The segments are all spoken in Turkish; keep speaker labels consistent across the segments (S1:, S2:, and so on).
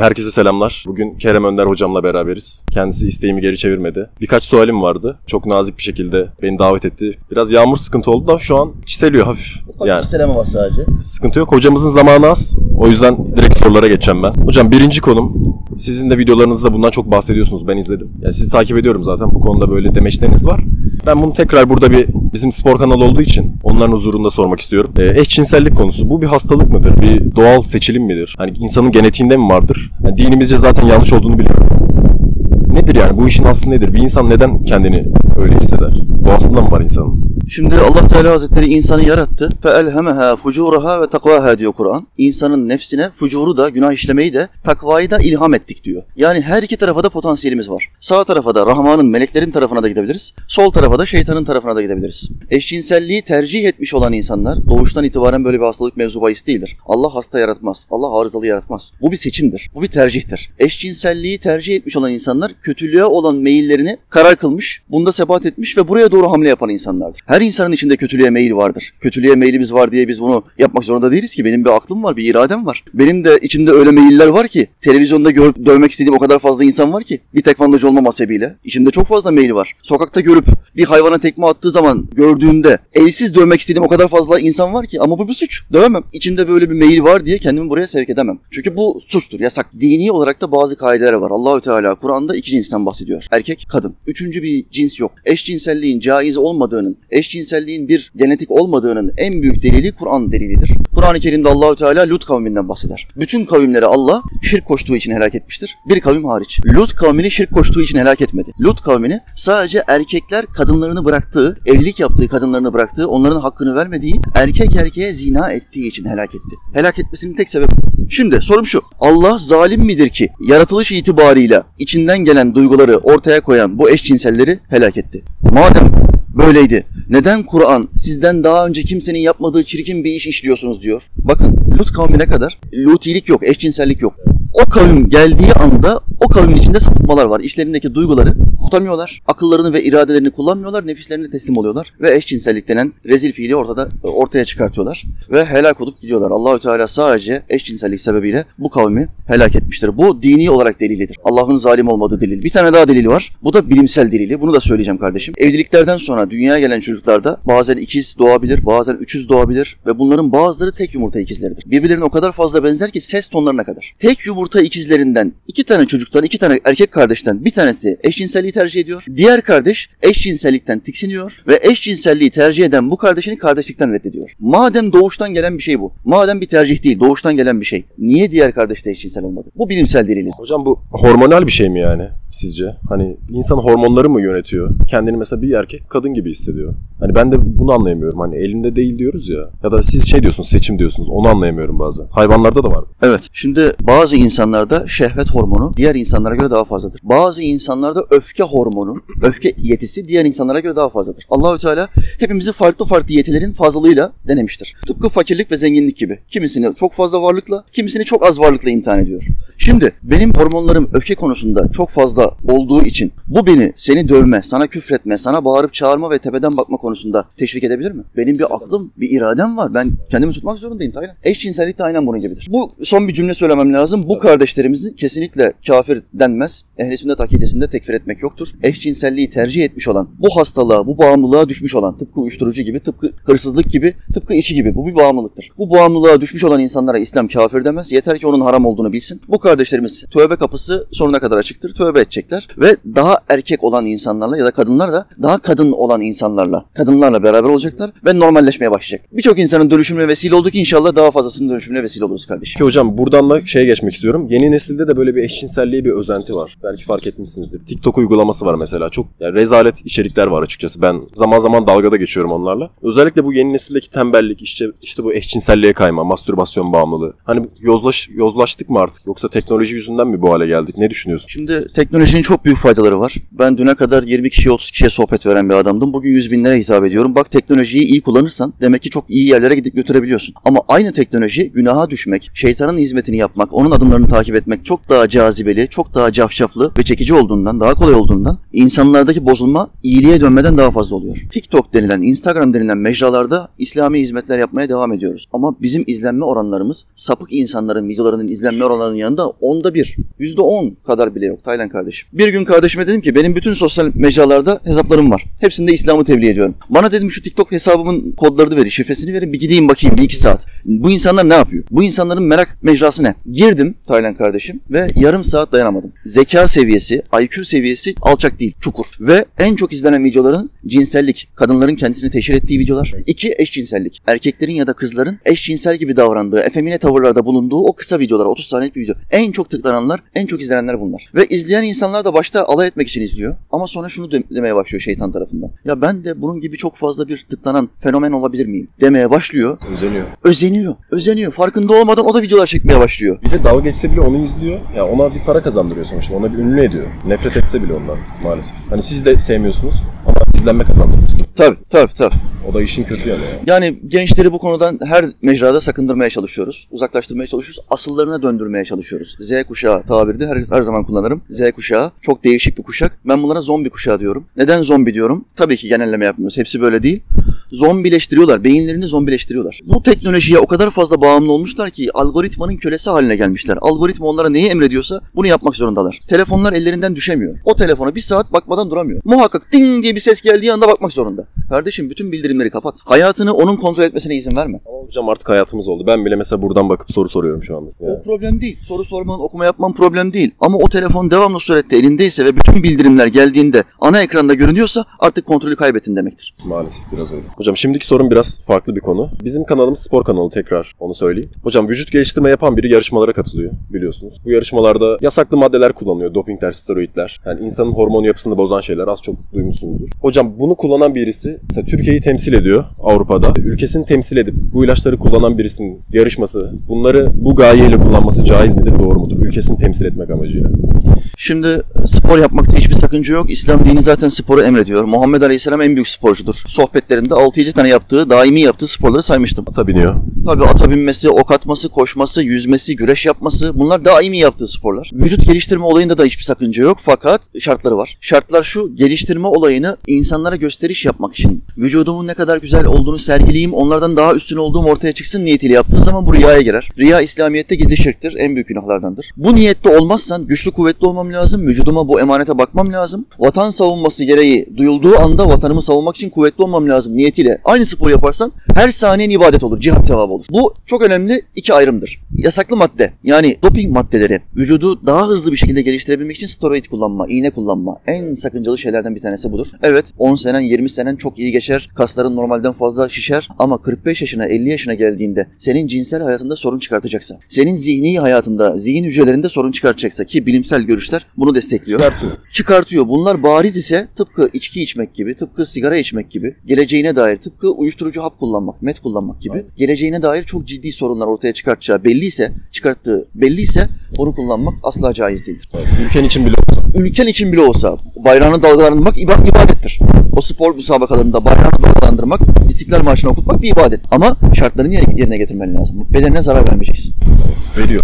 S1: Herkese selamlar. Bugün Kerem Önder hocamla beraberiz. Kendisi isteğimi geri çevirmedi. Birkaç sualim vardı. Çok nazik bir şekilde beni davet etti. Biraz yağmur sıkıntı oldu da şu an çiseliyor hafif.
S2: Ufak
S1: Yani
S2: bir selamı var sadece.
S1: sıkıntı yok. Hocamızın zamanı az. O yüzden direkt sorulara geçeceğim ben. Hocam birinci konum. Sizin de videolarınızda bundan çok bahsediyorsunuz. Ben izledim. Yani sizi takip ediyorum zaten. Bu konuda böyle demeçleriniz var. Ben bunu tekrar burada bir bizim spor kanalı olduğu için onların huzurunda sormak istiyorum. Ee, eşcinsellik konusu. Bu bir hastalık mıdır? Bir doğal seçilim midir? Hani insanın genetiğinde mi vardır? Yani dinimizce zaten yanlış olduğunu biliyorum. Nedir yani? Bu işin aslı nedir? Bir insan neden kendini öyle hisseder? Doğasında mı var insanın?
S2: Şimdi Allah Teala Hazretleri insanı yarattı. فَاَلْهَمَهَا فُجُورَهَا ve takvaha diyor Kur'an. İnsanın nefsine fujuru da, günah işlemeyi de, takvayı da ilham ettik diyor. Yani her iki tarafa da potansiyelimiz var. Sağ tarafa da Rahman'ın, meleklerin tarafına da gidebiliriz. Sol tarafa da şeytanın tarafına da gidebiliriz. Eşcinselliği tercih etmiş olan insanlar doğuştan itibaren böyle bir hastalık mevzu bahis değildir. Allah hasta yaratmaz. Allah arızalı yaratmaz. Bu bir seçimdir. Bu bir tercihtir. Eşcinselliği tercih etmiş olan insanlar kötülüğe olan meyillerini karar kılmış, bunda sebat etmiş ve buraya doğru hamle yapan insanlardır. Her insanın içinde kötülüğe meyil vardır. Kötülüğe meylimiz var diye biz bunu yapmak zorunda değiliz ki. Benim bir aklım var, bir iradem var. Benim de içimde öyle meyiller var ki, televizyonda gör, dövmek istediğim o kadar fazla insan var ki, bir tekvandocu olmam hasebiyle. İçimde çok fazla meyil var. Sokakta görüp bir hayvana tekme attığı zaman gördüğümde elsiz dövmek istediğim o kadar fazla insan var ki ama bu bir suç. Dövemem. İçimde böyle bir meyil var diye kendimi buraya sevk edemem. Çünkü bu suçtur, yasak. Dini olarak da bazı kaideler var. Allahü Teala Kur'an'da iki cinsten bahsediyor. Erkek, kadın. Üçüncü bir cins yok. Eşcinselliğin caiz olmadığının, eşcinselliğin bir genetik olmadığının en büyük delili Kur'an delilidir. Kur'an-ı Kerim'de Allahü Teala Lut kavminden bahseder. Bütün kavimleri Allah şirk koştuğu için helak etmiştir. Bir kavim hariç. Lut kavmini şirk koştuğu için helak etmedi. Lut kavmini sadece erkekler kadınlarını bıraktığı, evlilik yaptığı kadınlarını bıraktığı, onların hakkını vermediği, erkek erkeğe zina ettiği için helak etti. Helak etmesinin tek sebebi Şimdi sorum şu. Allah zalim midir ki yaratılış itibarıyla içinden gelen duyguları ortaya koyan bu eşcinselleri helak etti? Madem böyleydi neden Kur'an sizden daha önce kimsenin yapmadığı çirkin bir iş işliyorsunuz diyor? Bakın Lut kavmine kadar lutilik yok, eşcinsellik yok. O kavim geldiği anda o kavmin içinde sapıtmalar var. İşlerindeki duyguları tutamıyorlar. Akıllarını ve iradelerini kullanmıyorlar. Nefislerine teslim oluyorlar. Ve eşcinsellik denen rezil fiili ortada ortaya çıkartıyorlar. Ve helak olup gidiyorlar. Allahü Teala sadece eşcinsellik sebebiyle bu kavmi helak etmiştir. Bu dini olarak delilidir. Allah'ın zalim olmadığı delil. Bir tane daha delili var. Bu da bilimsel delili. Bunu da söyleyeceğim kardeşim. Evliliklerden sonra dünyaya gelen çocuklarda bazen ikiz doğabilir, bazen üçüz doğabilir ve bunların bazıları tek yumurta ikizleridir. Birbirlerine o kadar fazla benzer ki ses tonlarına kadar. Tek yumurta ikizlerinden iki tane çocuktan, iki tane erkek kardeşten bir tanesi eşcinselliği tercih ediyor. Diğer kardeş eşcinsellikten tiksiniyor ve eşcinselliği tercih eden bu kardeşini kardeşlikten reddediyor. Madem doğuştan gelen bir şey bu. Madem bir tercih değil, doğuştan gelen bir şey. Niye diğer kardeş de eşcinsel olmadı? Bu bilimsel delili.
S1: Hocam bu hormonal bir şey mi yani sizce? Hani insan hormonları mı yönetiyor? Kendini mesela bir erkek kadın gibi hissediyor. Hani ben de bunu anlayamıyorum. Hani elinde değil diyoruz ya. Ya da siz şey diyorsunuz seçim diyorsunuz. Onu anlayamıyorum bazen. Hayvanlarda da var.
S2: Evet. Şimdi bazı insanlarda şehvet hormonu diğer insanlara göre daha fazladır. Bazı insanlarda öfke hormonu, öfke yetisi diğer insanlara göre daha fazladır. Allahü Teala hepimizi farklı farklı yetilerin fazlalığıyla denemiştir. Tıpkı fakirlik ve zenginlik gibi. Kimisini çok fazla varlıkla, kimisini çok az varlıkla imtihan ediyor. Şimdi benim hormonlarım öfke konusunda çok fazla olduğu için bu beni seni dövme, sana küfretme, sana bağırıp çağırma ve tepeden bakma konusunda teşvik edebilir mi? Benim bir aklım, bir iradem var. Ben kendimi tutmak zorundayım Taylan. Eşcinsellik de aynen bunun gibidir. Bu son bir cümle söylemem lazım. Bu kardeşlerimizin kesinlikle kafir denmez. Ehli sünnet akidesinde tekfir etmek yoktur. Eşcinselliği tercih etmiş olan, bu hastalığa, bu bağımlılığa düşmüş olan, tıpkı uyuşturucu gibi, tıpkı hırsızlık gibi, tıpkı içi gibi bu bir bağımlılıktır. Bu bağımlılığa düşmüş olan insanlara İslam kafir demez. Yeter ki onun haram olduğunu bilsin. Bu kardeşlerimiz tövbe kapısı sonuna kadar açıktır. Tövbe edecekler ve daha erkek olan insanlarla ya da kadınlar da daha kadın olan insanlarla, kadınlarla beraber olacaklar ve normalleşmeye başlayacak. Birçok insanın dönüşümüne vesile olduk inşallah daha fazlasının dönüşümüne vesile oluruz kardeşim.
S1: Ki hocam buradan da şeye geçmek istiyorum. Yeni nesilde de böyle bir eşcinselliğe bir özenti var. Belki fark etmişsinizdir. TikTok uygulaması var mesela. Çok yani rezalet içerikler var açıkçası. Ben zaman zaman dalgada geçiyorum onlarla. Özellikle bu yeni nesildeki tembellik, işte işte bu eşcinselliğe kayma, mastürbasyon bağımlılığı. Hani yozlaş, yozlaştık mı artık? Yoksa teknoloji yüzünden mi bu hale geldik? Ne düşünüyorsun?
S2: Şimdi teknoloji Teknolojinin çok büyük faydaları var. Ben düne kadar 20 kişiye 30 kişiye sohbet veren bir adamdım. Bugün 100 binlere hitap ediyorum. Bak teknolojiyi iyi kullanırsan demek ki çok iyi yerlere gidip götürebiliyorsun. Ama aynı teknoloji günaha düşmek, şeytanın hizmetini yapmak, onun adımlarını takip etmek çok daha cazibeli, çok daha cafcaflı ve çekici olduğundan, daha kolay olduğundan insanlardaki bozulma iyiliğe dönmeden daha fazla oluyor. TikTok denilen, Instagram denilen mecralarda İslami hizmetler yapmaya devam ediyoruz. Ama bizim izlenme oranlarımız sapık insanların videolarının izlenme oranlarının yanında onda bir, yüzde on kadar bile yok Taylan kardeşim. Bir gün kardeşime dedim ki benim bütün sosyal mecralarda hesaplarım var. Hepsinde İslam'ı tebliğ ediyorum. Bana dedim şu TikTok hesabımın kodlarını verin, şifresini verin bir gideyim bakayım bir iki saat. Bu insanlar ne yapıyor? Bu insanların merak mecrası ne? Girdim Taylan kardeşim ve yarım saat dayanamadım. Zeka seviyesi, IQ seviyesi alçak değil, çukur. Ve en çok izlenen videoların cinsellik, kadınların kendisini teşhir ettiği videolar. İki eşcinsellik. Erkeklerin ya da kızların eşcinsel gibi davrandığı, efemine tavırlarda bulunduğu o kısa videolar, 30 saniyelik bir video. En çok tıklananlar, en çok izlenenler bunlar. Ve izleyen insanlar da başta alay etmek için izliyor. Ama sonra şunu de- demeye başlıyor şeytan tarafından. Ya ben de bunun gibi çok fazla bir tıklanan fenomen olabilir miyim? Demeye başlıyor.
S1: Özeniyor.
S2: Özeniyor. Özeniyor. Farkında olmadan o da videolar çekmeye başlıyor.
S1: Bir de dalga geçse bile onu izliyor. Ya ona bir para kazandırıyor sonuçta. Ona bir ünlü ediyor. Nefret etse bile ondan maalesef. Hani siz de sevmiyorsunuz ama izlenme kazandırmışsınız.
S2: Tabii tabii tabii.
S1: O da işin kötü yanı ya.
S2: Yani gençleri bu konudan her mecrada sakındırmaya çalışıyoruz. Uzaklaştırmaya çalışıyoruz. Asıllarına döndürmeye çalışıyoruz. Z kuşağı tabiri de her, her zaman kullanırım. Z kuşağı çok değişik bir kuşak. Ben bunlara zombi kuşağı diyorum. Neden zombi diyorum? Tabii ki genelleme yapmıyoruz. Hepsi böyle değil. Zombileştiriyorlar. Beyinlerini zombileştiriyorlar. Bu teknolojiye o kadar fazla bağımlı olmuşlar ki algoritmanın kölesi haline gelmişler. Algoritma onlara neyi emrediyorsa bunu yapmak zorundalar. Telefonlar ellerinden düşemiyor. O telefona bir saat bakmadan duramıyor. Muhakkak ding diye bir ses geldiği anda bakmak zorunda. Kardeşim bütün bildirimleri kapat. Hayatını onun kontrol etmesine izin verme.
S1: Hocam artık hayatımız oldu. Ben bile mesela buradan bakıp soru soruyorum şu anda.
S2: O problem değil. Soru sorman, okuma yapman problem değil. Ama o telefon devamlı surette elindeyse ve bütün bildirimler geldiğinde ana ekranda görünüyorsa artık kontrolü kaybettin demektir.
S1: Maalesef biraz öyle. Hocam şimdiki sorum biraz farklı bir konu. Bizim kanalımız spor kanalı tekrar onu söyleyeyim. Hocam vücut geliştirme yapan biri yarışmalara katılıyor biliyorsunuz. Bu yarışmalarda yasaklı maddeler kullanıyor. Dopingler, steroidler. Yani insanın hormon yapısını bozan şeyler az çok duymuşsunuzdur. Hocam bunu kullanan birisi mesela Türkiye'yi temsil ediyor Avrupa'da. Ülkesini temsil edip bu ilaçları kullanan birisinin yarışması bunları bu gayeyle kullanması caiz midir, doğru mudur? Ülkesini temsil etmek amacıyla.
S2: Şimdi spor yapmakta hiçbir sakınca yok. İslam dini zaten sporu emrediyor. Muhammed Aleyhisselam en büyük sporcudur. Sohbetlerinde 6-7 tane yaptığı, daimi yaptığı sporları saymıştım.
S1: Ata biniyor.
S2: Tabii ata binmesi, ok atması, koşması, yüzmesi, güreş yapması bunlar daimi yaptığı sporlar. Vücut geliştirme olayında da hiçbir sakınca yok fakat şartları var. Şartlar şu, geliştirme olayını insanlara gösteriş yapmak için. Vücudumun ne kadar güzel olduğunu sergileyeyim, onlardan daha üstün olduğum ortaya çıksın niyetiyle yaptığın zaman bu riyaya girer. Riya İslamiyet'te gizli şirktir, en büyük günahlardandır. Bu niyette olmazsan güçlü kuvvetli olmam lazım, vücuduma bu emanete bakmam lazım. Vatan savunması gereği duyulduğu anda vatanımı savunmak için kuvvetli olmam lazım niyetiyle. Aynı spor yaparsan her saniyen ibadet olur, cihat sevabı olur. Bu çok önemli iki ayrımdır. Yasaklı madde yani doping maddeleri vücudu daha hızlı bir şekilde geliştirebilmek için steroid kullanma, iğne kullanma en sakıncalı şeylerden bir tanesi budur. Evet 10 senen 20 senen çok iyi geçer. Kasların normalden fazla şişer ama 45 yaşına 50 yaşına geldiğinde senin cinsel hayatında sorun çıkartacaksa, senin zihni hayatında, zihin hücrelerinde sorun çıkartacaksa ki bilimsel görüşler bunu destekliyor
S1: Çıkartıyor.
S2: çıkartıyor. Bunlar bariz ise tıpkı içki içmek gibi, tıpkı sigara içmek gibi, geleceğine dair tıpkı uyuşturucu hap kullanmak, met kullanmak gibi, geleceğine dair çok ciddi sorunlar ortaya çıkartacağı belliyse, çıkarttığı belliyse bunu kullanmak asla caiz değildir.
S1: Ülken için bile olsa.
S2: Ülken için bile olsa bayrağını dalgalandırmak iba- ibadettir. O spor müsabakalarında bayrağını dalgalandırmak, İstiklal Marşı'nı okutmak bir ibadet. Ama şartlarını yerine yerine getirmen lazım. Bedenine zarar vermeyeceksin
S1: Veriyor.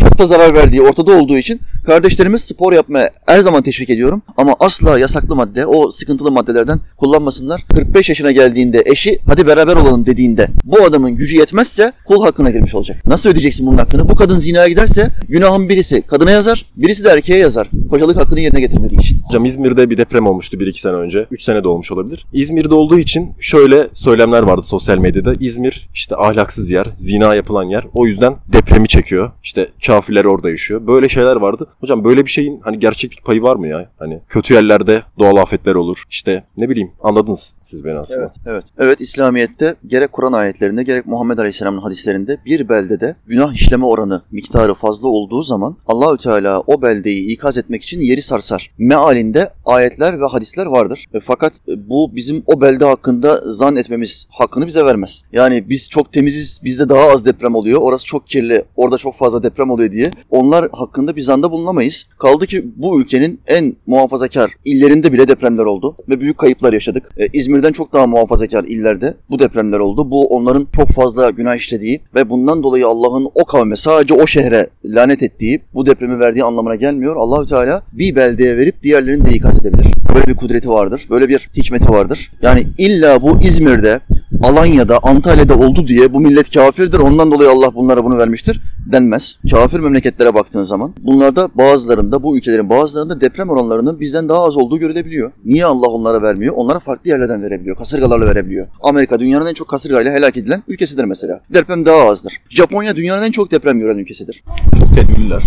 S2: çok da zarar verdiği ortada olduğu için kardeşlerimiz spor yapmaya her zaman teşvik ediyorum. Ama asla yasaklı madde, o sıkıntılı maddelerden kullanmasınlar. 45 yaşına geldiğinde eşi hadi beraber olalım dediğinde bu adamın gücü yetmezse kul hakkına girmiş olacak. Nasıl ödeyeceksin bunun hakkını? Bu kadın zinaya giderse günahın birisi kadına yazar, birisi de erkeğe yazar. Kocalık hakkını yerine getirmediği için.
S1: Hocam İzmir'de bir deprem olmuştu 1-2 sene önce. 3 sene de olmuş olabilir. İzmir'de olduğu için şöyle söylemler vardı sosyal medyada. İzmir işte ahlaksız yer, zina yapılan yer. O yüzden depremi çekiyor. İşte kafirler orada yaşıyor. Böyle şeyler vardı. Hocam böyle bir şeyin hani gerçeklik payı var mı ya? Hani kötü yerlerde doğal afetler olur. İşte ne bileyim anladınız siz beni aslında.
S2: Evet, evet. Evet, İslamiyet'te gerek Kur'an ayetlerinde gerek Muhammed Aleyhisselam'ın hadislerinde bir beldede günah işleme oranı miktarı fazla olduğu zaman Allahü Teala o beldeyi ikaz etmek için yeri sarsar. Meal halinde ayetler ve hadisler vardır. E, fakat e, bu bizim o belde hakkında zan etmemiz hakkını bize vermez. Yani biz çok temiziz, bizde daha az deprem oluyor, orası çok kirli, orada çok fazla deprem oluyor diye onlar hakkında bir zanda bulunamayız. Kaldı ki bu ülkenin en muhafazakar illerinde bile depremler oldu ve büyük kayıplar yaşadık. E, İzmir'den çok daha muhafazakar illerde bu depremler oldu. Bu onların çok fazla günah işlediği ve bundan dolayı Allah'ın o kavme sadece o şehre lanet ettiği, bu depremi verdiği anlamına gelmiyor. Allahü Teala bir beldeye verip diğerlerini de ikaz edebilir. Böyle bir kudreti vardır, böyle bir hikmeti vardır. Yani illa bu İzmir'de, Alanya'da, Antalya'da oldu diye bu millet kafirdir, ondan dolayı Allah bunlara bunu vermiştir denmez. Kafir memleketlere baktığın zaman bunlarda bazılarında, bu ülkelerin bazılarında deprem oranlarının bizden daha az olduğu görülebiliyor. Niye Allah onlara vermiyor? Onlara farklı yerlerden verebiliyor, kasırgalarla verebiliyor. Amerika dünyanın en çok kasırgayla helak edilen ülkesidir mesela. Deprem daha azdır. Japonya dünyanın en çok deprem gören ülkesidir.
S1: Çok tedbirliler.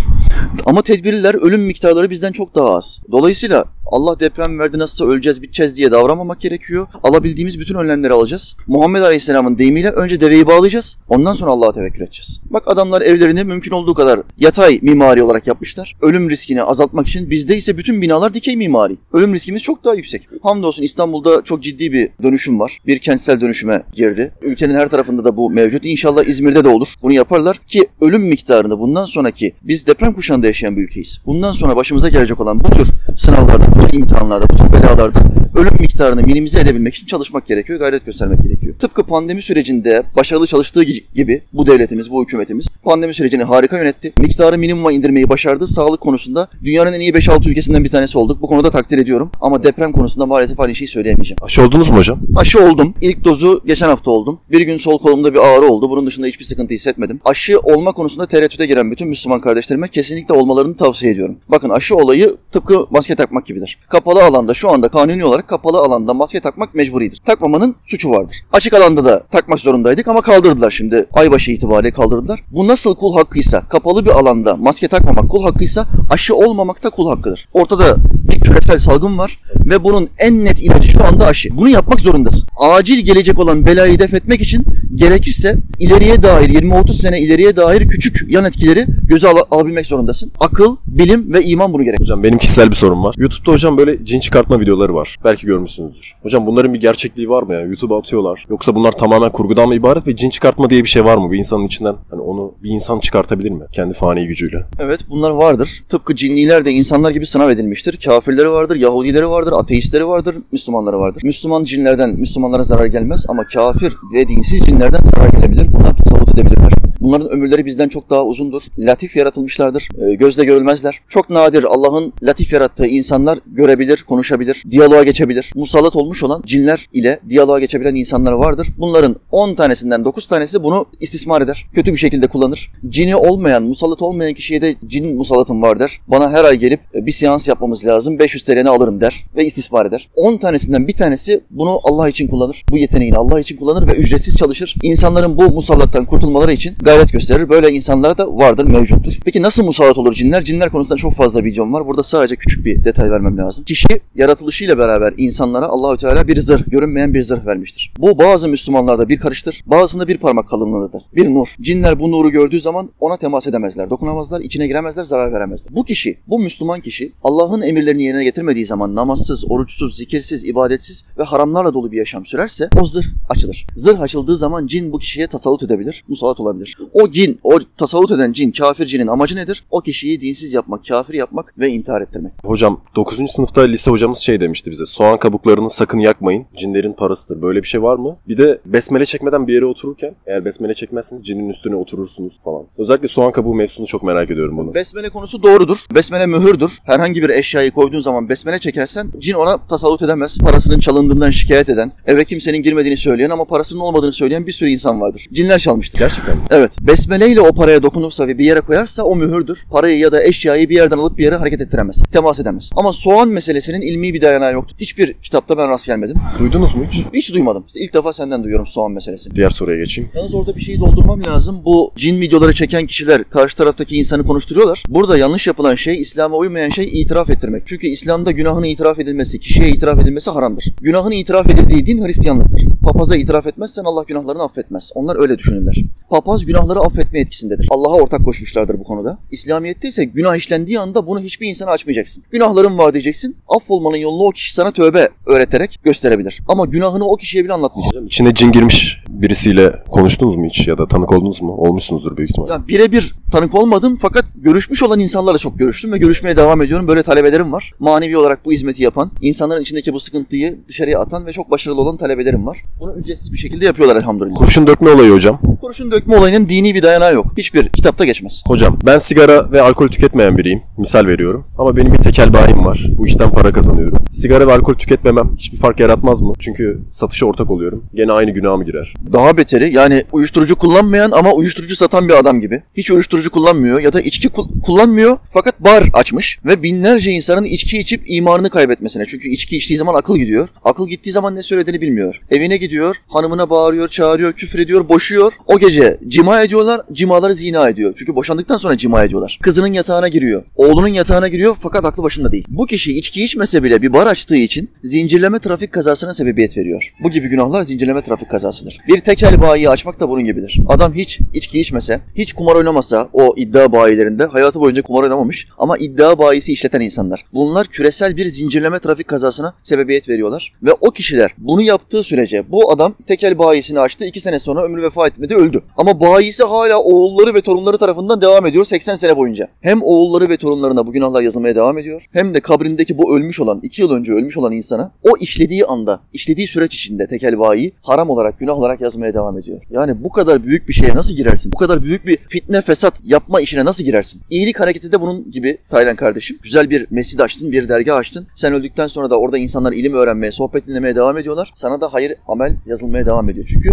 S2: Ama tedbirliler ölüm miktarları bizden çok daha az. Dolayısıyla Allah deprem verdi nasılsa öleceğiz biteceğiz diye davranmamak gerekiyor. Alabildiğimiz bütün önlemleri alacağız. Muhammed Aleyhisselam'ın deyimiyle önce deveyi bağlayacağız. Ondan sonra Allah'a tevekkül edeceğiz. Bak adamlar evlerini mümkün olduğu kadar yatay mimari olarak yapmışlar. Ölüm riskini azaltmak için bizde ise bütün binalar dikey mimari. Ölüm riskimiz çok daha yüksek. Hamdolsun İstanbul'da çok ciddi bir dönüşüm var. Bir kentsel dönüşüme girdi. Ülkenin her tarafında da bu mevcut. İnşallah İzmir'de de olur. Bunu yaparlar ki ölüm miktarını bundan sonraki biz deprem kuşağında yaşayan bir ülkeyiz. Bundan sonra başımıza gelecek olan bu tür sınavlarda, bu tür imtihanlarda, bu tür belalarda ölüm miktarını minimize edebilmek için çalışmak gerekiyor, gayret göstermek gerekiyor. Tıpkı pandemi sürecinde başarılı çalıştığı gibi bu devletimiz, bu hükümetimiz pandemi sürecini harika yönetti. Miktarı minimuma indirmeyi başardı. Sağlık konusunda dünyanın en iyi 5-6 ülkesinden bir tanesi olduk. Bu konuda takdir ediyorum. Ama deprem konusunda maalesef aynı şeyi söyleyemeyeceğim.
S1: Aşı oldunuz mu hocam?
S2: Aşı oldum. İlk dozu geçen hafta oldum. Bir gün sol kolumda bir ağrı oldu. Bunun dışında hiçbir sıkıntı hissetmedim. Aşı olma konusunda tereddüte giren bütün Müslüman kardeşlerime kesinlikle olmalarını tavsiye ediyorum. Bakın aşı olayı tıpkı maske takmak gibidir. Kapalı alanda şu anda kanuni olarak kapalı alanda maske takmak mecburidir. Takmamanın suçu vardır. Açık alanda da takmak zorundaydık ama kaldırdılar şimdi. Aybaşı itibariyle kaldırdılar. Bu nasıl kul hakkıysa kapalı bir alanda maske takmamak kul hakkıysa aşı olmamak da kul hakkıdır. Ortada bir küresel salgın var ve bunun en net ilacı şu anda aşı. Bunu yapmak zorundasın. Acil gelecek olan belayı def etmek için gerekirse ileriye dair 20-30 sene ileriye dair küçük yan etkileri göze al- alabilmek zorundasın. Akıl, bilim ve iman bunu gerektirir.
S1: Hocam benim kişisel bir sorum var. YouTube'da hocam böyle cin çıkartma videoları var. Belki görmüşsünüzdür. Hocam bunların bir gerçekliği var mı ya? YouTube'a atıyorlar. Yoksa bunlar tamamen kurgudan mı ibaret ve cin çıkartma diye bir şey var mı? Bir insanın içinden hani onu bir insan çıkartabilir mi? Kendi fani gücüyle.
S2: Evet bunlar vardır. Tıpkı cinniler de insanlar gibi sınav edilmiştir. Kafirleri vardır, Yahudileri vardır, ateistleri vardır, Müslümanları vardır. Müslüman cinlerden Müslümanlara zarar gelmez ama kafir ve dinsiz cinlerden zarar gelebilir. Bunlar tasavvuf edebilirler. Bunların ömürleri bizden çok daha uzundur. Latif yaratılmışlardır. e, Gözle görülmezler. Çok nadir Allah'ın latif yarattığı insanlar görebilir, konuşabilir, diyaloğa geçebilir. Musallat olmuş olan cinler ile diyaloğa geçebilen insanlar vardır. Bunların 10 tanesinden 9 tanesi bunu istismar eder. Kötü bir şekilde kullanır. Cini olmayan, musallat olmayan kişiye de cin musallatım var der. Bana her ay gelip e, bir seans yapmamız lazım. 500 TL'ni alırım der ve istismar eder. 10 tanesinden bir tanesi bunu Allah için kullanır. Bu yeteneğini Allah için kullanır ve ücretsiz çalışır. İnsanların bu musallattan kurtulmaları için gayret gösterir. Böyle insanlara da vardır, mevcuttur. Peki nasıl musallat olur cinler? Cinler konusunda çok fazla videom var. Burada sadece küçük bir detay vermem lazım. Kişi yaratılışıyla beraber insanlara Allahü Teala bir zırh, görünmeyen bir zırh vermiştir. Bu bazı Müslümanlarda bir karıştır, bazısında bir parmak kalınlığındadır. Bir nur. Cinler bu nuru gördüğü zaman ona temas edemezler, dokunamazlar, içine giremezler, zarar veremezler. Bu kişi, bu Müslüman kişi Allah'ın emirlerini yerine getirmediği zaman namazsız, oruçsuz, zikirsiz, ibadetsiz ve haramlarla dolu bir yaşam sürerse o zırh açılır. Zırh açıldığı zaman cin bu kişiye tasallut edebilir, musallat olabilir. O cin, o tasallut eden cin, kafir cinin amacı nedir? O kişiyi dinsiz yapmak, kafir yapmak ve intihar ettirmek.
S1: Hocam 9. sınıfta lise hocamız şey demişti bize. Soğan kabuklarını sakın yakmayın. Cinlerin parasıdır. Böyle bir şey var mı? Bir de besmele çekmeden bir yere otururken eğer besmele çekmezseniz cinin üstüne oturursunuz falan. Özellikle soğan kabuğu mevzusunu çok merak ediyorum bunu.
S2: Besmele konusu doğrudur. Besmele mühürdür. Herhangi bir eşyayı koyduğun zaman besmele çekersen cin ona tasallut edemez. Parasının çalındığından şikayet eden, eve kimsenin girmediğini söyleyen ama parasının olmadığını söyleyen bir sürü insan vardır. Cinler çalmıştır.
S1: Gerçekten mi?
S2: Evet. Besmele ile o paraya dokunursa ve bir yere koyarsa o mühürdür. Parayı ya da eşyayı bir yerden alıp bir yere hareket ettiremez. Temas edemez. Ama soğan meselesinin ilmi bir dayanağı yoktur. Hiçbir kitapta ben rast gelmedim.
S1: Duydunuz mu hiç?
S2: Hiç duymadım. İlk defa senden duyuyorum soğan meselesini.
S1: Diğer soruya geçeyim.
S2: Yalnız orada bir şeyi doldurmam lazım. Bu cin videoları çeken kişiler karşı taraftaki insanı konuşturuyorlar. Burada yanlış yapılan şey, İslam'a uymayan şey itiraf ettirmek. Çünkü İslam'da günahın itiraf edilmesi, kişiye itiraf edilmesi haramdır. Günahın itiraf edildiği din Hristiyanlıktır. Papaza itiraf etmezsen Allah günahlarını affetmez. Onlar öyle düşünürler. Papaz günahları affetme etkisindedir. Allah'a ortak koşmuşlardır bu konuda. İslamiyet'te ise günah işlendiği anda bunu hiçbir insana açmayacaksın. Günahların var diyeceksin. Affolmanın yolunu o kişi sana tövbe öğreterek gösterebilir. Ama günahını o kişiye bile anlatmayacaksın.
S1: Hocam içine cin girmiş birisiyle konuştunuz mu hiç ya da tanık oldunuz mu? Olmuşsunuzdur büyük ihtimalle.
S2: Ya birebir tanık olmadım fakat görüşmüş olan insanlarla çok görüştüm ve görüşmeye devam ediyorum. Böyle talebelerim var. Manevi olarak bu hizmeti yapan, insanların içindeki bu sıkıntıyı dışarıya atan ve çok başarılı olan talebelerim var. Bunu ücretsiz bir şekilde yapıyorlar elhamdülillah.
S1: Kurşun dökme olayı hocam.
S2: Kurşun dökme olayının dini bir dayanağı yok. Hiçbir kitapta geçmez.
S1: Hocam ben sigara ve alkol tüketmeyen biriyim. Misal veriyorum. Ama benim bir tekel bayim var. Bu işten para kazanıyorum. Sigara ve alkol tüketmemem hiçbir fark yaratmaz mı? Çünkü satışa ortak oluyorum. Gene aynı günaha mı girer?
S2: Daha beteri yani uyuşturucu kullanmayan ama uyuşturucu satan bir adam gibi. Hiç uyuşturucu kullanmıyor ya da içki kul- kullanmıyor fakat bar açmış ve binlerce insanın içki içip imanını kaybetmesine. Çünkü içki içtiği zaman akıl gidiyor. Akıl gittiği zaman ne söylediğini bilmiyor. Evine gidiyor, hanımına bağırıyor, çağırıyor, küfür ediyor, boşuyor. O gece cima ediyorlar, cimaları zina ediyor. Çünkü boşandıktan sonra cima ediyorlar. Kızının yatağına giriyor, oğlunun yatağına giriyor fakat aklı başında değil. Bu kişi içki içmese bile bir bar açtığı için zincirleme trafik kazasına sebebiyet veriyor. Bu gibi günahlar zincirleme trafik kazasıdır. Bir tekel bayi açmak da bunun gibidir. Adam hiç içki içmese, hiç kumar oynamasa o iddia bayilerinde hayatı boyunca kumar oynamamış ama iddia bayisi işleten insanlar. Bunlar küresel bir zincirleme trafik kazasına sebebiyet veriyorlar ve o kişiler bunu yaptığı sürece bu adam tekel bayisini açtı. iki sene sonra ömrü vefa etmedi öldü. Ama bayisi hala oğulları ve torunları tarafından devam ediyor 80 sene boyunca. Hem oğulları ve torunlarına bu günahlar yazılmaya devam ediyor hem de kabrindeki bu ölmüş olan, iki yıl önce ölmüş olan insana o işlediği anda, işlediği süreç içinde tekel bayi haram olarak, günah olarak yazmaya devam ediyor. Yani bu kadar büyük bir şeye nasıl girersin? Bu kadar büyük bir fitne, fesat yapma işine nasıl girersin? İyilik hareketi de bunun gibi Taylan kardeşim. Güzel bir mescid açtın, bir dergah açtın. Sen öldükten sonra da orada insanlar ilim öğrenmeye, sohbet dinlemeye devam ediyorlar. Sana da hayır amel yazılmaya devam ediyor. Çünkü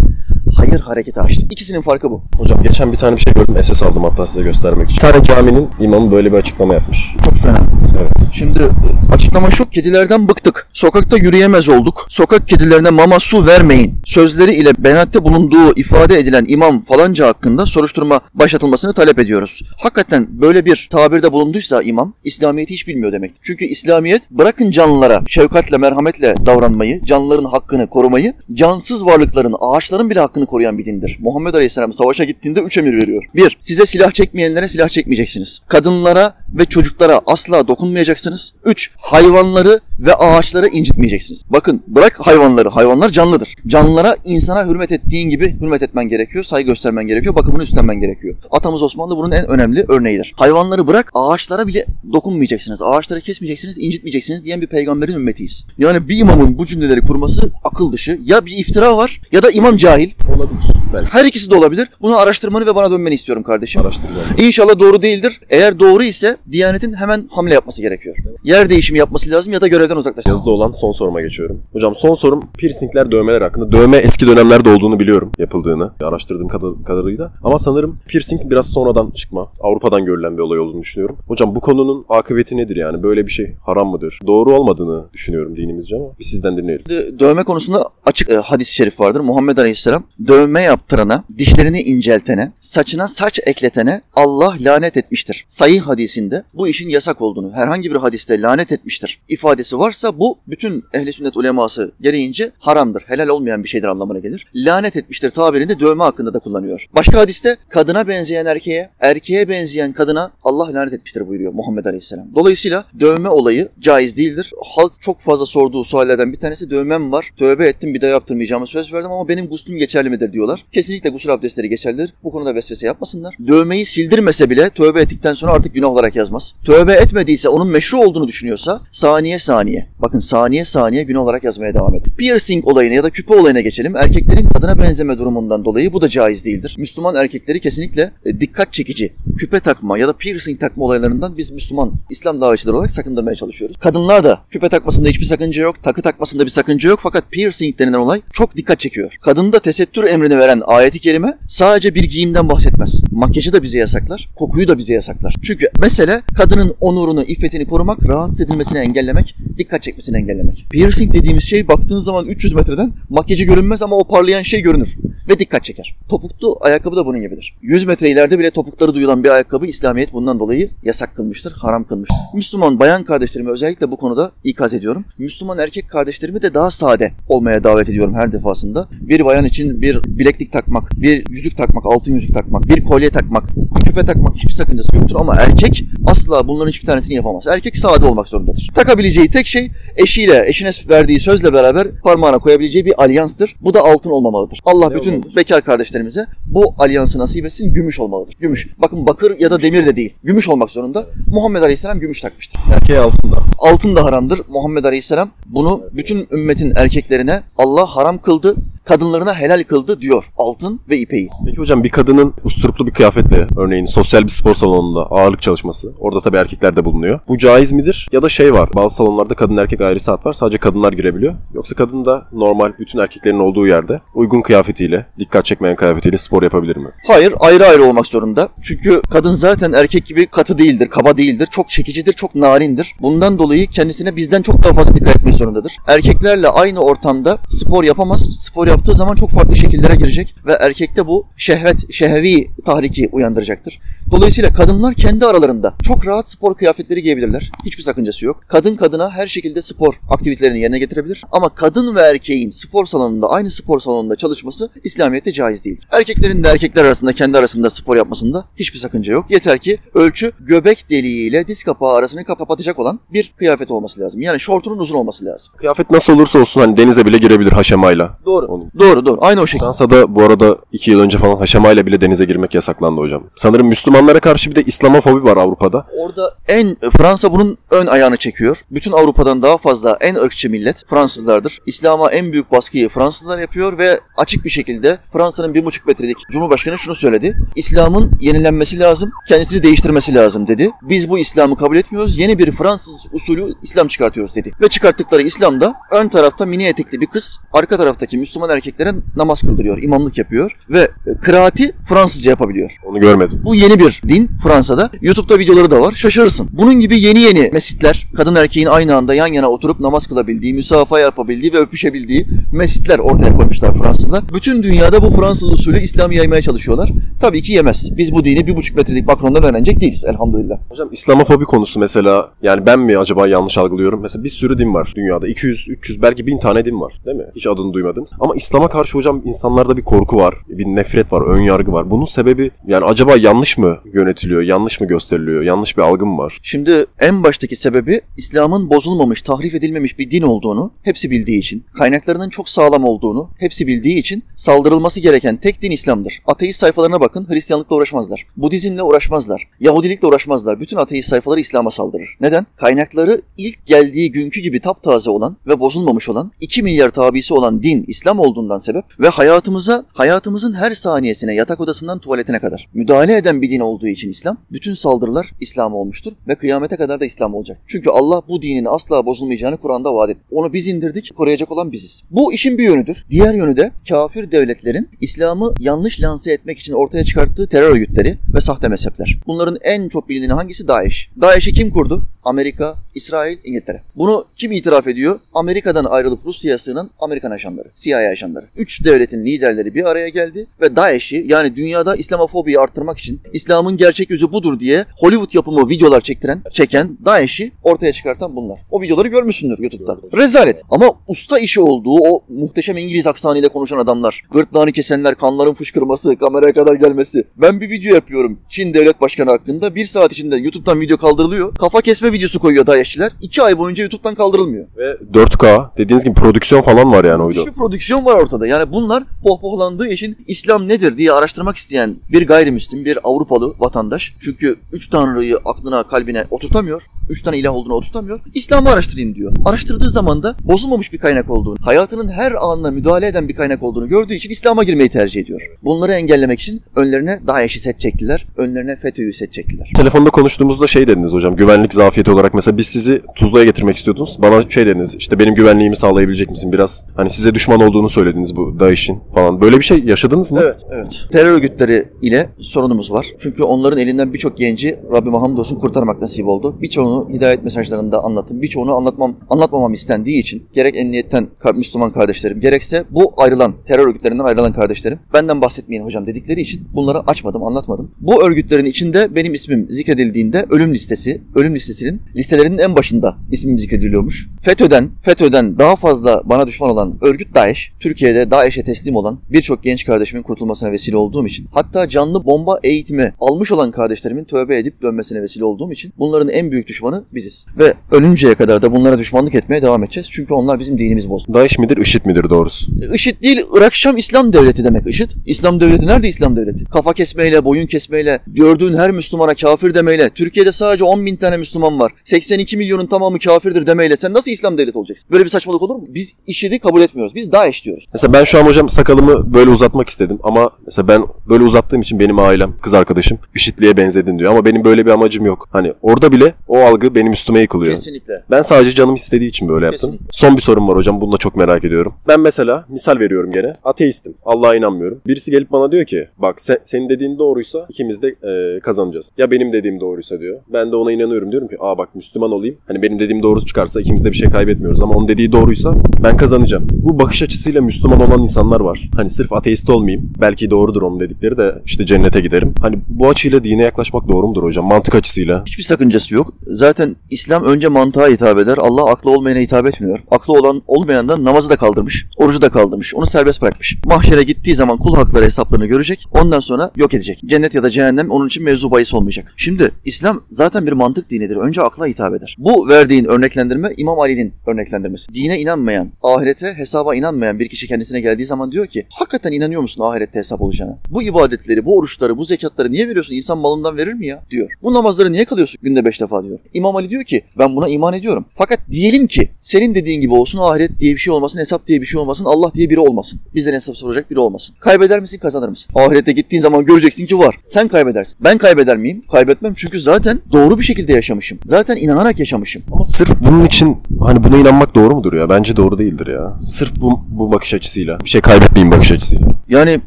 S2: hayır hareketi açtın. İkisinin farkı bu.
S1: Hocam geçen bir tane bir şey gördüm. SS aldım hatta size göstermek için. Bir tane caminin imamı böyle bir açıklama yapmış.
S2: Çok fena.
S1: Evet.
S2: Şimdi e, açıklama şu, kedilerden bıktık. Sokakta yürüyemez olduk. Sokak kedilerine mama su vermeyin. Sözleri ile beyanette bulunduğu ifade edilen imam falanca hakkında soruşturma başlatılmasını talep ediyoruz. Hakikaten böyle bir tabirde bulunduysa imam, İslamiyet'i hiç bilmiyor demek. Çünkü İslamiyet bırakın canlılara şefkatle, merhametle davranmayı, canlıların hakkını korumayı, cansız varlıkların, ağaçların bile hakkını koruyan bir dindir. Muhammed Aleyhisselam savaşa gittiğinde üç emir veriyor. Bir, size silah çekmeyenlere silah çekmeyeceksiniz. Kadınlara ve çocuklara asla dokunmayacaksınız. Üç, hayvanları ve ağaçları incitmeyeceksiniz. Bakın bırak hayvanları, hayvanlar canlıdır. Canlılara insana hürmet ettiğin gibi hürmet etmen gerekiyor, saygı göstermen gerekiyor, bakımını üstlenmen gerekiyor. Atamız Osmanlı bunun en önemli örneğidir. Hayvanları bırak, ağaçlara bile dokunmayacaksınız, ağaçları kesmeyeceksiniz, incitmeyeceksiniz diyen bir peygamberin ümmetiyiz. Yani bir imamın bu cümleleri kurması akıl dışı. Ya bir iftira var ya da imam cahil.
S1: Olabilir. Belki.
S2: Her ikisi de olabilir. Bunu araştırmanı ve bana dönmeni istiyorum kardeşim.
S1: Araştıracağım.
S2: İnşallah doğru değildir. Eğer doğru ise Diyanet'in hemen hamle yapması gerekiyor. Yer değişimi yapması lazım ya da görevden uzaklaşması.
S1: Yazılı olan son soruma geçiyorum. Hocam son sorum piercingler, dövmeler hakkında. Dövme eski dönemlerde olduğunu biliyorum yapıldığını. Araştırdığım kadar- kadarıyla. Ama sanırım piercing biraz sonradan çıkma. Avrupa'dan görülen bir olay olduğunu düşünüyorum. Hocam bu konunun akıbeti nedir yani? Böyle bir şey haram mıdır? Doğru olmadığını düşünüyorum dinimizce ama bir sizden dinleyelim.
S2: Dövme konusunda açık e, hadis-i şerif vardır. Muhammed Aleyhisselam dövme yaptırana, dişlerini inceltene, saçına saç ekletene Allah lanet etmiştir. Sayı hadisinde bu işin yasak olduğunu, herhangi bir hadiste lanet etmiştir ifadesi varsa bu bütün ehli sünnet uleması gereğince haramdır. Helal olmayan bir şeydir anlamına gelir. Lanet etmiştir tabirini dövme hakkında da kullanıyor. Başka hadiste kadına benzeyen erkeğe, erkeğe benzeyen kadına Allah lanet etmiştir buyuruyor Muhammed Aleyhisselam. Dolayısıyla dövme olayı caiz değildir. Halk çok fazla sorduğu suallerden bir tanesi dövmem var. Tövbe ettim bir daha yaptırmayacağımı söz verdim ama benim guslüm geçerli midir diyorlar. Kesinlikle gusül abdestleri geçerlidir. Bu konuda vesvese yapmasınlar. Dövmeyi sildirmese bile tövbe ettikten sonra artık günah olarak yazmaz. Tövbe etmediyse onun meşru olduğunu düşünüyorsa saniye saniye. Bakın saniye saniye günah olarak yazmaya devam edin. Piercing olayına ya da küpe olayına geçelim. Erkeklerin kadına benzeme durumundan dolayı bu da caiz değildir. Müslüman erkekleri kesinlikle e, dikkat çekici küpe takma ya da piercing takma olaylarından biz Müslüman İslam davetçileri olarak sakındırmaya çalışıyoruz. Kadınlar da küpe takmasında hiçbir sakınca yok, takı takmasında bir sakınca yok fakat piercing denilen olay çok dikkat çekiyor. Kadında tesettür emrini veren ayeti kerime sadece bir giyimden bahsetmez. Makyajı da bize yasaklar, kokuyu da bize yasaklar. Çünkü mesele kadının onurunu, iffetini korumak, rahatsız edilmesini engellemek dikkat çekmesini engellemek. Piercing dediğimiz şey baktığın zaman 300 metreden makyajı görünmez ama o parlayan şey görünür ve dikkat çeker. Topuklu ayakkabı da bunun gibidir. 100 metre ileride bile topukları duyulan bir ayakkabı İslamiyet bundan dolayı yasak kılmıştır, haram kılmıştır. Müslüman bayan kardeşlerimi özellikle bu konuda ikaz ediyorum. Müslüman erkek kardeşlerimi de daha sade olmaya davet ediyorum her defasında. Bir bayan için bir bileklik takmak, bir yüzük takmak, altın yüzük takmak, bir kolye takmak, bir küpe takmak hiçbir sakıncası yoktur ama erkek asla bunların hiçbir tanesini yapamaz. Erkek sade olmak zorundadır. Takabileceği tek şey eşiyle, eşine verdiği sözle beraber parmağına koyabileceği bir alyanstır. Bu da altın olmamalıdır. Allah
S1: Ne
S2: bütün
S1: olmalıdır?
S2: bekar kardeşlerimize bu alyansı nasip etsin. Gümüş olmalıdır. Gümüş. Bakın bakır ya da demir de değil. Gümüş olmak zorunda. Muhammed Aleyhisselam gümüş takmıştır.
S1: Erkeğe altında.
S2: Altın da haramdır. Muhammed Aleyhisselam bunu bütün ümmetin erkeklerine Allah haram kıldı, kadınlarına helal kıldı diyor. Altın ve ipeyi.
S1: Peki hocam bir kadının usturuplu bir kıyafetle örneğin sosyal bir spor salonunda ağırlık çalışması. Orada tabii erkekler de bulunuyor. Bu caiz midir? Ya da şey var. Bazı salonlarda kadın erkek ayrı saat var. Sadece kadınlar girebiliyor. Yoksa kadın da normal bütün erkeklerin olduğu yerde uygun kıyafetiyle, dikkat çekmeyen kıyafetiyle spor yapabilir mi?
S2: Hayır, ayrı ayrı olmak zorunda. Çünkü kadın zaten erkek gibi katı değildir, kaba değildir, çok çekicidir, çok narindir. Bundan dolayı kendisine bizden çok daha fazla dikkat etmek zorundadır. Erkeklerle aynı ortamda spor yapamaz. Spor yaptığı zaman çok farklı şekillere girecek ve erkekte bu şehvet, şehevi tahriki uyandıracaktır. Dolayısıyla kadınlar kendi aralarında çok rahat spor kıyafetleri giyebilirler. Hiçbir sakıncası yok. Kadın kadına her şekilde spor aktivitelerini yerine getirebilir. Ama kadın ve erkeğin spor salonunda aynı spor salonunda çalışması İslamiyet'te caiz değil. Erkeklerin de erkekler arasında kendi arasında spor yapmasında hiçbir sakınca yok. Yeter ki ölçü göbek deliğiyle diz kapağı arasını kapatacak olan bir kıyafet olması lazım. Yani şortunun uzun olması lazım.
S1: Kıyafet nasıl olursa olsun hani denize bile girebilir haşemayla.
S2: Doğru.
S1: Onu-
S2: Doğru doğru. Aynı o şekilde.
S1: Fransa'da bu arada iki yıl önce falan haşemayla bile denize girmek yasaklandı hocam. Sanırım Müslümanlara karşı bir de İslamofobi var Avrupa'da.
S2: Orada en Fransa bunun ön ayağını çekiyor. Bütün Avrupa'dan daha fazla en ırkçı millet Fransızlardır. İslam'a en büyük baskıyı Fransızlar yapıyor ve açık bir şekilde Fransa'nın bir buçuk metrelik Cumhurbaşkanı şunu söyledi. İslam'ın yenilenmesi lazım, kendisini değiştirmesi lazım dedi. Biz bu İslam'ı kabul etmiyoruz, yeni bir Fransız usulü İslam çıkartıyoruz dedi. Ve çıkarttıkları İslam'da ön tarafta mini etekli bir kız, arka taraftaki Müslüman erkeklere namaz kıldırıyor, imamlık yapıyor ve e, kıraati Fransızca yapabiliyor.
S1: Onu görmedim.
S2: Bu yeni bir din Fransa'da. YouTube'da videoları da var. Şaşırırsın. Bunun gibi yeni yeni mescitler, kadın erkeğin aynı anda yan yana oturup namaz kılabildiği, müsafaha yapabildiği ve öpüşebildiği mescitler ortaya koymuşlar Fransızlar. Bütün dünyada bu Fransız usulü İslam'ı yaymaya çalışıyorlar. Tabii ki yemez. Biz bu dini bir buçuk metrelik bakrondan öğrenecek değiliz elhamdülillah.
S1: Hocam İslamofobi konusu mesela yani ben mi acaba yanlış algılıyorum? Mesela bir sürü din var dünyada. 200, 300 belki 1000 tane din var değil mi? Hiç adını duymadığımız. Ama İslam'a karşı hocam insanlarda bir korku var, bir nefret var, ön yargı var. Bunun sebebi yani acaba yanlış mı yönetiliyor, yanlış mı gösteriliyor, yanlış bir algı mı var?
S2: Şimdi en baştaki sebebi İslam'ın bozulmamış, tahrif edilmemiş bir din olduğunu hepsi bildiği için, kaynaklarının çok sağlam olduğunu hepsi bildiği için saldırılması gereken tek din İslam'dır. Ateist sayfalarına bakın, Hristiyanlıkla uğraşmazlar. Budizmle uğraşmazlar. Yahudilikle uğraşmazlar. Bütün ateist sayfaları İslam'a saldırır. Neden? Kaynakları ilk geldiği günkü gibi taptaze olan ve bozulmamış olan 2 milyar tabisi olan din İslam olduğundan sebep ve hayatımıza, hayatımızın her saniyesine yatak odasından tuvaletine kadar müdahale eden bir din olduğu için İslam, bütün saldırılar İslam olmuştur ve kıyamete kadar da İslam olacak. Çünkü Allah bu dinin asla bozulmayacağını Kur'an'da vaat etti. Onu biz indirdik, koruyacak olan biziz. Bu işin bir yönüdür. Diğer yönü de kafir devletlerin İslam'ı yanlış lanse etmek için ortaya çıkarttığı terör örgütleri ve sahte mezhepler. Bunların en çok bilineni hangisi? DAEŞ. DAEŞ'i kim kurdu? Amerika, İsrail, İngiltere. Bunu kim itiraf ediyor? Amerika'dan ayrılıp Rusya'ya sığınan Amerikan ajanları, CIA ajanları. Üç devletin liderleri bir araya geldi ve DAEŞ'i yani dünyada İslamofobiyi arttırmak için İslam'ın gerçek yüzü budur diye Hollywood yapımı videolar çektiren, çeken DAEŞ'i ortaya çıkartan bunlar. O videoları görmüşsündür YouTube'da. Rezalet. Ama usta işi olduğu o muhteşem İngiliz aksanıyla konuşan adamlar, gırtlağını kesenler, kanların fışkırması, kameraya kadar gelmesi. Ben bir video yapıyorum Çin devlet başkanı hakkında. Bir saat içinde YouTube'dan video kaldırılıyor. Kafa kesme videosu koyuyor DAEŞ'çiler. İki ay boyunca YouTube'dan kaldırılmıyor.
S1: Ve 4K dediğiniz gibi prodüksiyon falan var yani o video.
S2: Hiçbir prodüksiyon var ortada. Yani bunlar pohpohlandığı için İslam nedir diye araştırmak isteyen bir gayrimüslim, bir Avrupalı vatandaş. Çünkü üç tanrıyı aklına, kalbine oturtamıyor. Üç tane ilah olduğunu oturtamıyor. İslam'ı araştırayım diyor. Araştırdığı zaman da bozulmamış bir kaynak olduğunu, hayatının her anına müdahale eden bir kaynak olduğunu gördüğü için İslam'a girmeyi tercih ediyor. Bunları engellemek için önlerine DAEŞ'i set çektiler. Önlerine FETÖ'yü set çektiler.
S1: Telefonda konuştuğumuzda şey dediniz hocam güvenlik zafiyeti olarak mesela biz sizi Tuzla'ya getirmek istiyordunuz. Bana şey dediniz işte benim güvenliğimi sağlayabilecek misin biraz? Hani size düşman olduğunu söylediniz bu DAEŞ'in falan. Böyle bir şey yaşadınız mı?
S2: Evet, evet. Terör örgütleri ile sorunumuz var. Çünkü onların elinden birçok genci Rabbime hamdolsun kurtarmak nasip oldu. Birçoğunu Birçoğunu hidayet mesajlarında anlattım. Birçoğunu anlatmam, anlatmamam istendiği için gerek emniyetten Müslüman kardeşlerim gerekse bu ayrılan terör örgütlerinden ayrılan kardeşlerim benden bahsetmeyin hocam dedikleri için bunları açmadım, anlatmadım. Bu örgütlerin içinde benim ismim zikredildiğinde ölüm listesi, ölüm listesinin listelerinin en başında ismim zikrediliyormuş. FETÖ'den, FETÖ'den daha fazla bana düşman olan örgüt DAEŞ, Türkiye'de DAEŞ'e teslim olan birçok genç kardeşimin kurtulmasına vesile olduğum için, hatta canlı bomba eğitimi almış olan kardeşlerimin tövbe edip dönmesine vesile olduğum için bunların en büyük düşmanı biziz. Ve ölünceye kadar da bunlara düşmanlık etmeye devam edeceğiz. Çünkü onlar bizim dinimizi bozdu.
S1: DAEŞ midir, IŞİD midir doğrusu?
S2: IŞİD değil, Irak Şam İslam Devleti demek IŞİD. İslam Devleti nerede İslam Devleti? Kafa kesmeyle, boyun kesmeyle, gördüğün her Müslümana kafir demeyle, Türkiye'de sadece 10 bin tane Müslüman var, 82 milyonun tamamı kafirdir demeyle sen nasıl İslam Devleti olacaksın? Böyle bir saçmalık olur mu? Biz IŞİD'i kabul etmiyoruz. Biz DAEŞ diyoruz.
S1: Mesela ben şu an hocam sakalımı böyle uzatmak istedim ama mesela ben böyle uzattığım için benim ailem, kız arkadaşım IŞİD'liye benzedin diyor ama benim böyle bir amacım yok. Hani orada bile o algı benim üstüme yıkılıyor.
S2: Kesinlikle.
S1: Ben sadece canım istediği için böyle yaptım.
S2: Kesinlikle.
S1: Son bir sorum var hocam. Bunu da çok merak ediyorum. Ben mesela misal veriyorum gene. Ateistim. Allah'a inanmıyorum. Birisi gelip bana diyor ki bak se- senin dediğin doğruysa ikimiz de e, kazanacağız. Ya benim dediğim doğruysa diyor. Ben de ona inanıyorum diyorum ki aa bak Müslüman olayım. Hani benim dediğim doğru çıkarsa ikimiz de bir şey kaybetmiyoruz ama onun dediği doğruysa ben kazanacağım. Bu bakış açısıyla Müslüman olan insanlar var. Hani sırf ateist olmayayım. Belki doğrudur onun dedikleri de işte cennete giderim. Hani bu açıyla dine yaklaşmak doğru mudur hocam? Mantık açısıyla.
S2: Hiçbir sakıncası yok. Zaten İslam önce mantığa hitap eder. Allah aklı olmayana hitap etmiyor. Aklı olan olmayan da namazı da kaldırmış. Orucu da kaldırmış. Onu serbest bırakmış. Mahşere gittiği zaman kul hakları hesaplarını görecek. Ondan sonra yok edecek. Cennet ya da cehennem onun için mevzu bahis olmayacak. Şimdi İslam zaten bir mantık dinidir. Önce akla hitap eder. Bu verdiğin örneklendirme İmam Ali'nin örneklendirmesi. Dine inanmayan, ahirete, hesaba inanmayan bir kişi kendisine geldiği zaman diyor ki hakikaten inanıyor musun ahirette hesap olacağına? Bu ibadetleri, bu oruçları, bu zekatları niye veriyorsun? İnsan malından verir mi ya? diyor. Bu namazları niye kalıyorsun günde beş defa diyor. İmam Ali diyor ki ben buna iman ediyorum. Fakat diyelim ki senin dediğin gibi olsun ahiret diye bir şey olmasın, hesap diye bir şey olmasın, Allah diye biri olmasın. Bizden hesap soracak biri olmasın. Kaybeder misin, kazanır mısın? Ahirette gittiğin zaman göreceksin ki var. Sen kaybedersin. Ben kaybeder miyim? Kaybetmem çünkü zaten doğru bir şekilde yaşamışım. Zaten inanarak yaşamışım.
S1: Ama sırf bunun için hani buna inanmak doğru mudur ya? Bence doğru değildir ya. Sırf bu, bu bakış açısıyla. Bir şey kaybetmeyeyim bakış açısıyla.
S2: Yani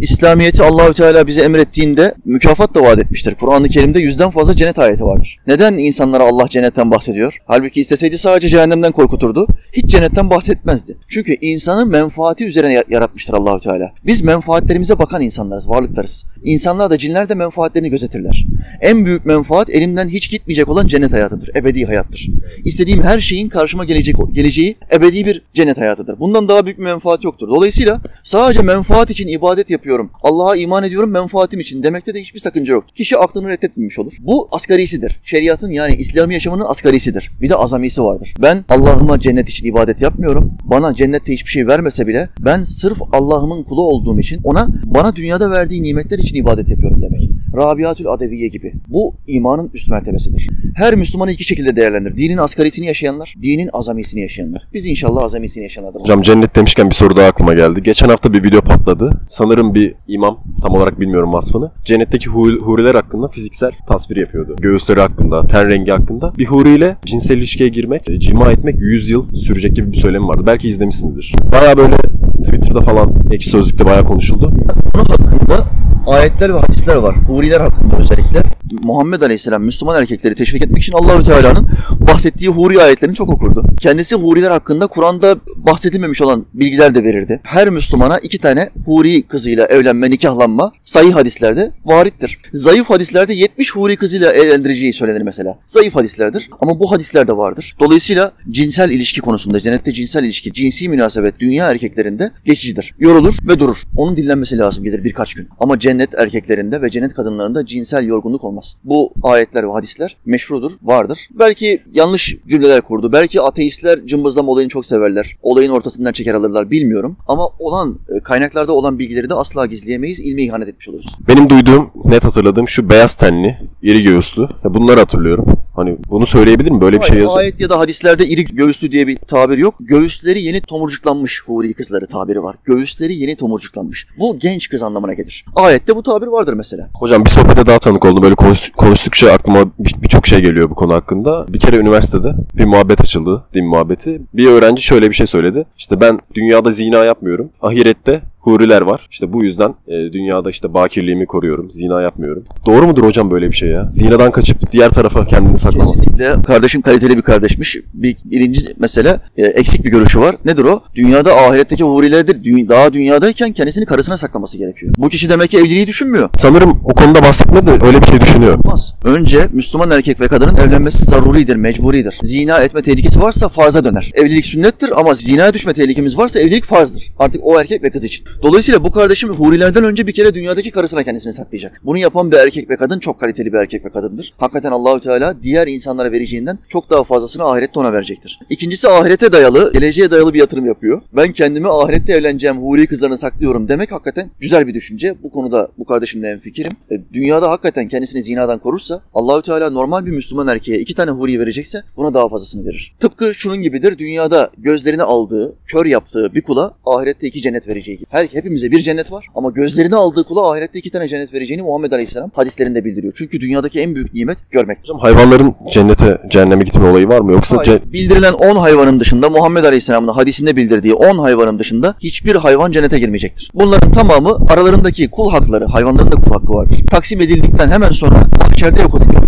S2: İslamiyet'i Allahü Teala bize emrettiğinde mükafat da vaat etmiştir. Kur'an-ı Kerim'de yüzden fazla cennet ayeti vardır. Neden insanlara Allah cennetten bahsediyor? Halbuki isteseydi sadece cehennemden korkuturdu. Hiç cennetten bahsetmezdi. Çünkü insanı menfaati üzerine ya- yaratmıştır Allahü Teala. Biz menfaatlerimize bakan insanlarız, varlıklarız. İnsanlar da cinler de menfaatlerini gözetirler. En büyük menfaat elimden hiç gitmeyecek olan cennet hayatıdır. Ebedi hayattır. İstediğim her şeyin karşıma gelecek geleceği ebedi bir cennet hayatıdır. Bundan daha büyük menfaat yoktur. Dolayısıyla sadece menfaat için ibadet yapıyorum. Allah'a iman ediyorum menfaatim için demekte de hiçbir sakınca yok. Kişi aklını reddetmemiş olur. Bu asgarisidir. Şeriatın yani İslami yaşamının asgarisidir. Bir de azamisi vardır. Ben Allah'ıma cennet için ibadet yapmıyorum. Bana cennette hiçbir şey vermese bile ben sırf Allah'ımın kulu olduğum için ona bana dünyada verdiği nimetler için ibadet yapıyorum demek. Rabiatül Adeviye gibi. Bu imanın üst mertebesidir. Her Müslümanı iki şekilde değerlendir. Dinin asgarisini yaşayanlar, dinin azamisini yaşayanlar. Biz inşallah azamisini yaşayanlardan.
S1: Hocam cennet demişken bir soru daha aklıma geldi. Geçen hafta bir video patladı. Sanırım bir imam, tam olarak bilmiyorum vasfını. Cennetteki hu- huriler hakkında fiziksel tasvir yapıyordu. Göğüsleri hakkında, ten rengi hakkında. Bir huriyle cinsel ilişkiye girmek, e, cima etmek 100 yıl sürecek gibi bir söylemi vardı. Belki izlemişsinizdir. Baya böyle Twitter'da falan, ekşi sözlükte bayağı konuşuldu.
S2: Bunun hakkında ayetler ve hadisler var. Huriler hakkında özellikle. Muhammed Aleyhisselam Müslüman erkekleri teşvik etmek için Allahü Teala'nın bahsettiği huri ayetlerini çok okurdu. Kendisi huriler hakkında Kur'an'da bahsedilmemiş olan bilgiler de verirdi. Her Müslümana iki tane huri kızıyla evlenme, nikahlanma sahih hadislerde varittir. Zayıf hadislerde 70 huri kızıyla evlendireceği söylenir mesela. Zayıf hadislerdir ama bu hadisler de vardır. Dolayısıyla cinsel ilişki konusunda cennette cinsel ilişki, cinsi münasebet dünya erkeklerinde geçicidir. Yorulur ve durur. Onun dinlenmesi lazım gelir birkaç gün. Ama cennet erkeklerinde ve cennet kadınlarında cinsel yorgunluk olmaz. Bu ayetler ve hadisler meşrudur, vardır. Belki yanlış cümleler kurdu. Belki ateistler cımbızlama olayını çok severler. Olayın ortasından çeker alırlar bilmiyorum. Ama olan e, kaynaklarda olan bilgileri de asla gizleyemeyiz. İlme ihanet etmiş oluruz.
S1: Benim duyduğum, net hatırladığım şu beyaz tenli, iri göğüslü. Bunları hatırlıyorum. Hani bunu söyleyebilir mi? Böyle bir şey yazıyor.
S2: Ayet ya da hadislerde iri göğüslü diye bir tabir yok. Göğüsleri yeni tomurcuklanmış huri kızları tabiri var. Göğüsleri yeni tomurcuklanmış. Bu genç kız anlamına gelir. Ayette bu tabir vardır mesela.
S1: Hocam bir sohbete daha tanık oldum. Böyle konuş- konuştukça aklıma bir- birçok şey geliyor bu konu hakkında. Bir kere üniversitede bir muhabbet açıldı. Din muhabbeti. Bir öğrenci şöyle bir şey söyledi. İşte ben dünyada zina yapmıyorum. Ahirette huriler var. İşte bu yüzden e, dünyada işte bakirliğimi koruyorum. Zina yapmıyorum. Doğru mudur hocam böyle bir şey ya? Zinadan kaçıp diğer tarafa kendini saklamak.
S2: Kesinlikle kardeşim kaliteli bir kardeşmiş. Bir, birinci mesele e, eksik bir görüşü var. Nedir o? Dünyada ahiretteki hurilerdir. Dü- daha dünyadayken kendisini karısına saklaması gerekiyor. Bu kişi demek ki evliliği düşünmüyor.
S1: Sanırım o konuda bahsetmedi öyle bir şey düşünüyor.
S2: Olmaz. Önce Müslüman erkek ve kadının evlenmesi zaruridir, mecburidir. Zina etme tehlikesi varsa farza döner. Evlilik sünnettir ama zinaya düşme tehlikemiz varsa evlilik farzdır. Artık o erkek ve kız için. Dolayısıyla bu kardeşim hurilerden önce bir kere dünyadaki karısına kendisini saklayacak. Bunu yapan bir erkek ve kadın çok kaliteli bir erkek ve kadındır. Hakikaten Allahü Teala diğer insanlara vereceğinden çok daha fazlasını ahirette ona verecektir. İkincisi ahirete dayalı, geleceğe dayalı bir yatırım yapıyor. Ben kendimi ahirette evleneceğim huri kızlarını saklıyorum demek hakikaten güzel bir düşünce. Bu konuda bu kardeşimle fikrim. Dünyada hakikaten kendisini zinadan korursa Allahü Teala normal bir Müslüman erkeğe iki tane huri verecekse buna daha fazlasını verir. Tıpkı şunun gibidir. Dünyada gözlerini aldığı, kör yaptığı bir kula ahirette iki cennet vereceği gibi. Her hepimize bir cennet var ama gözlerini aldığı kula ahirette iki tane cennet vereceğini Muhammed Aleyhisselam hadislerinde bildiriyor. Çünkü dünyadaki en büyük nimet görmek.
S1: Hocam hayvanların cennete, cehenneme gitme olayı var mı? Yoksa
S2: Hayır. Bildirilen 10 hayvanın dışında Muhammed Aleyhisselam'ın hadisinde bildirdiği 10 hayvanın dışında hiçbir hayvan cennete girmeyecektir. Bunların tamamı aralarındaki kul hakları, hayvanların da kul hakkı vardır. Taksim edildikten hemen sonra mahşerde yok edileceklerdir.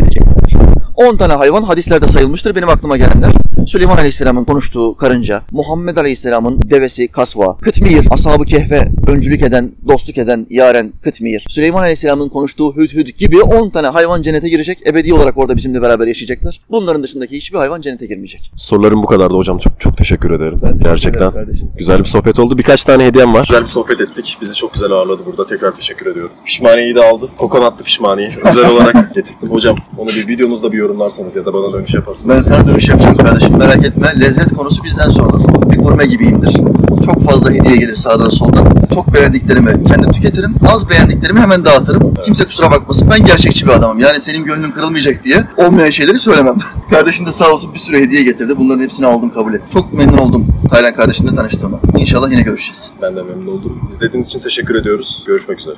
S2: 10 tane hayvan hadislerde sayılmıştır benim aklıma gelenler. Süleyman Aleyhisselam'ın konuştuğu karınca, Muhammed Aleyhisselam'ın devesi Kasva, Kıtmir, Ashab-ı Kehf'e öncülük eden, dostluk eden Yaren Kıtmir, Süleyman Aleyhisselam'ın konuştuğu Hüdhüd gibi 10 tane hayvan cennete girecek, ebedi olarak orada bizimle beraber yaşayacaklar. Bunların dışındaki hiçbir hayvan cennete girmeyecek.
S1: sorularım bu kadardı hocam. Çok çok teşekkür ederim. Gerçekten.
S2: kardeşim.
S1: Güzel bir sohbet oldu. Birkaç tane hediyem var. Güzel bir sohbet ettik. Bizi çok güzel ağırladı burada. Tekrar teşekkür ediyorum. Pişmaniyeyi de aldı. Kokonatlı pişmaniye. Özel olarak getirdim. Hocam onu bir videonuzda bir yorumlarsanız ya da bana dönüş yaparsanız.
S2: Ben sana dönüş yapacağım kardeşim merak etme. Lezzet konusu bizden sorulur. Bir gurme gibiyimdir. Çok fazla hediye gelir sağdan soldan. Çok beğendiklerimi kendim tüketirim. Az beğendiklerimi hemen dağıtırım. Kimse kusura bakmasın ben gerçekçi bir adamım. Yani senin gönlün kırılmayacak diye olmayan şeyleri söylemem. kardeşim de sağ olsun bir sürü hediye getirdi. Bunların hepsini aldım kabul ettim. Çok memnun oldum Taylan kardeşimle tanıştığıma. İnşallah yine görüşeceğiz.
S1: Ben de memnun oldum. İzlediğiniz için teşekkür ediyoruz. Görüşmek üzere.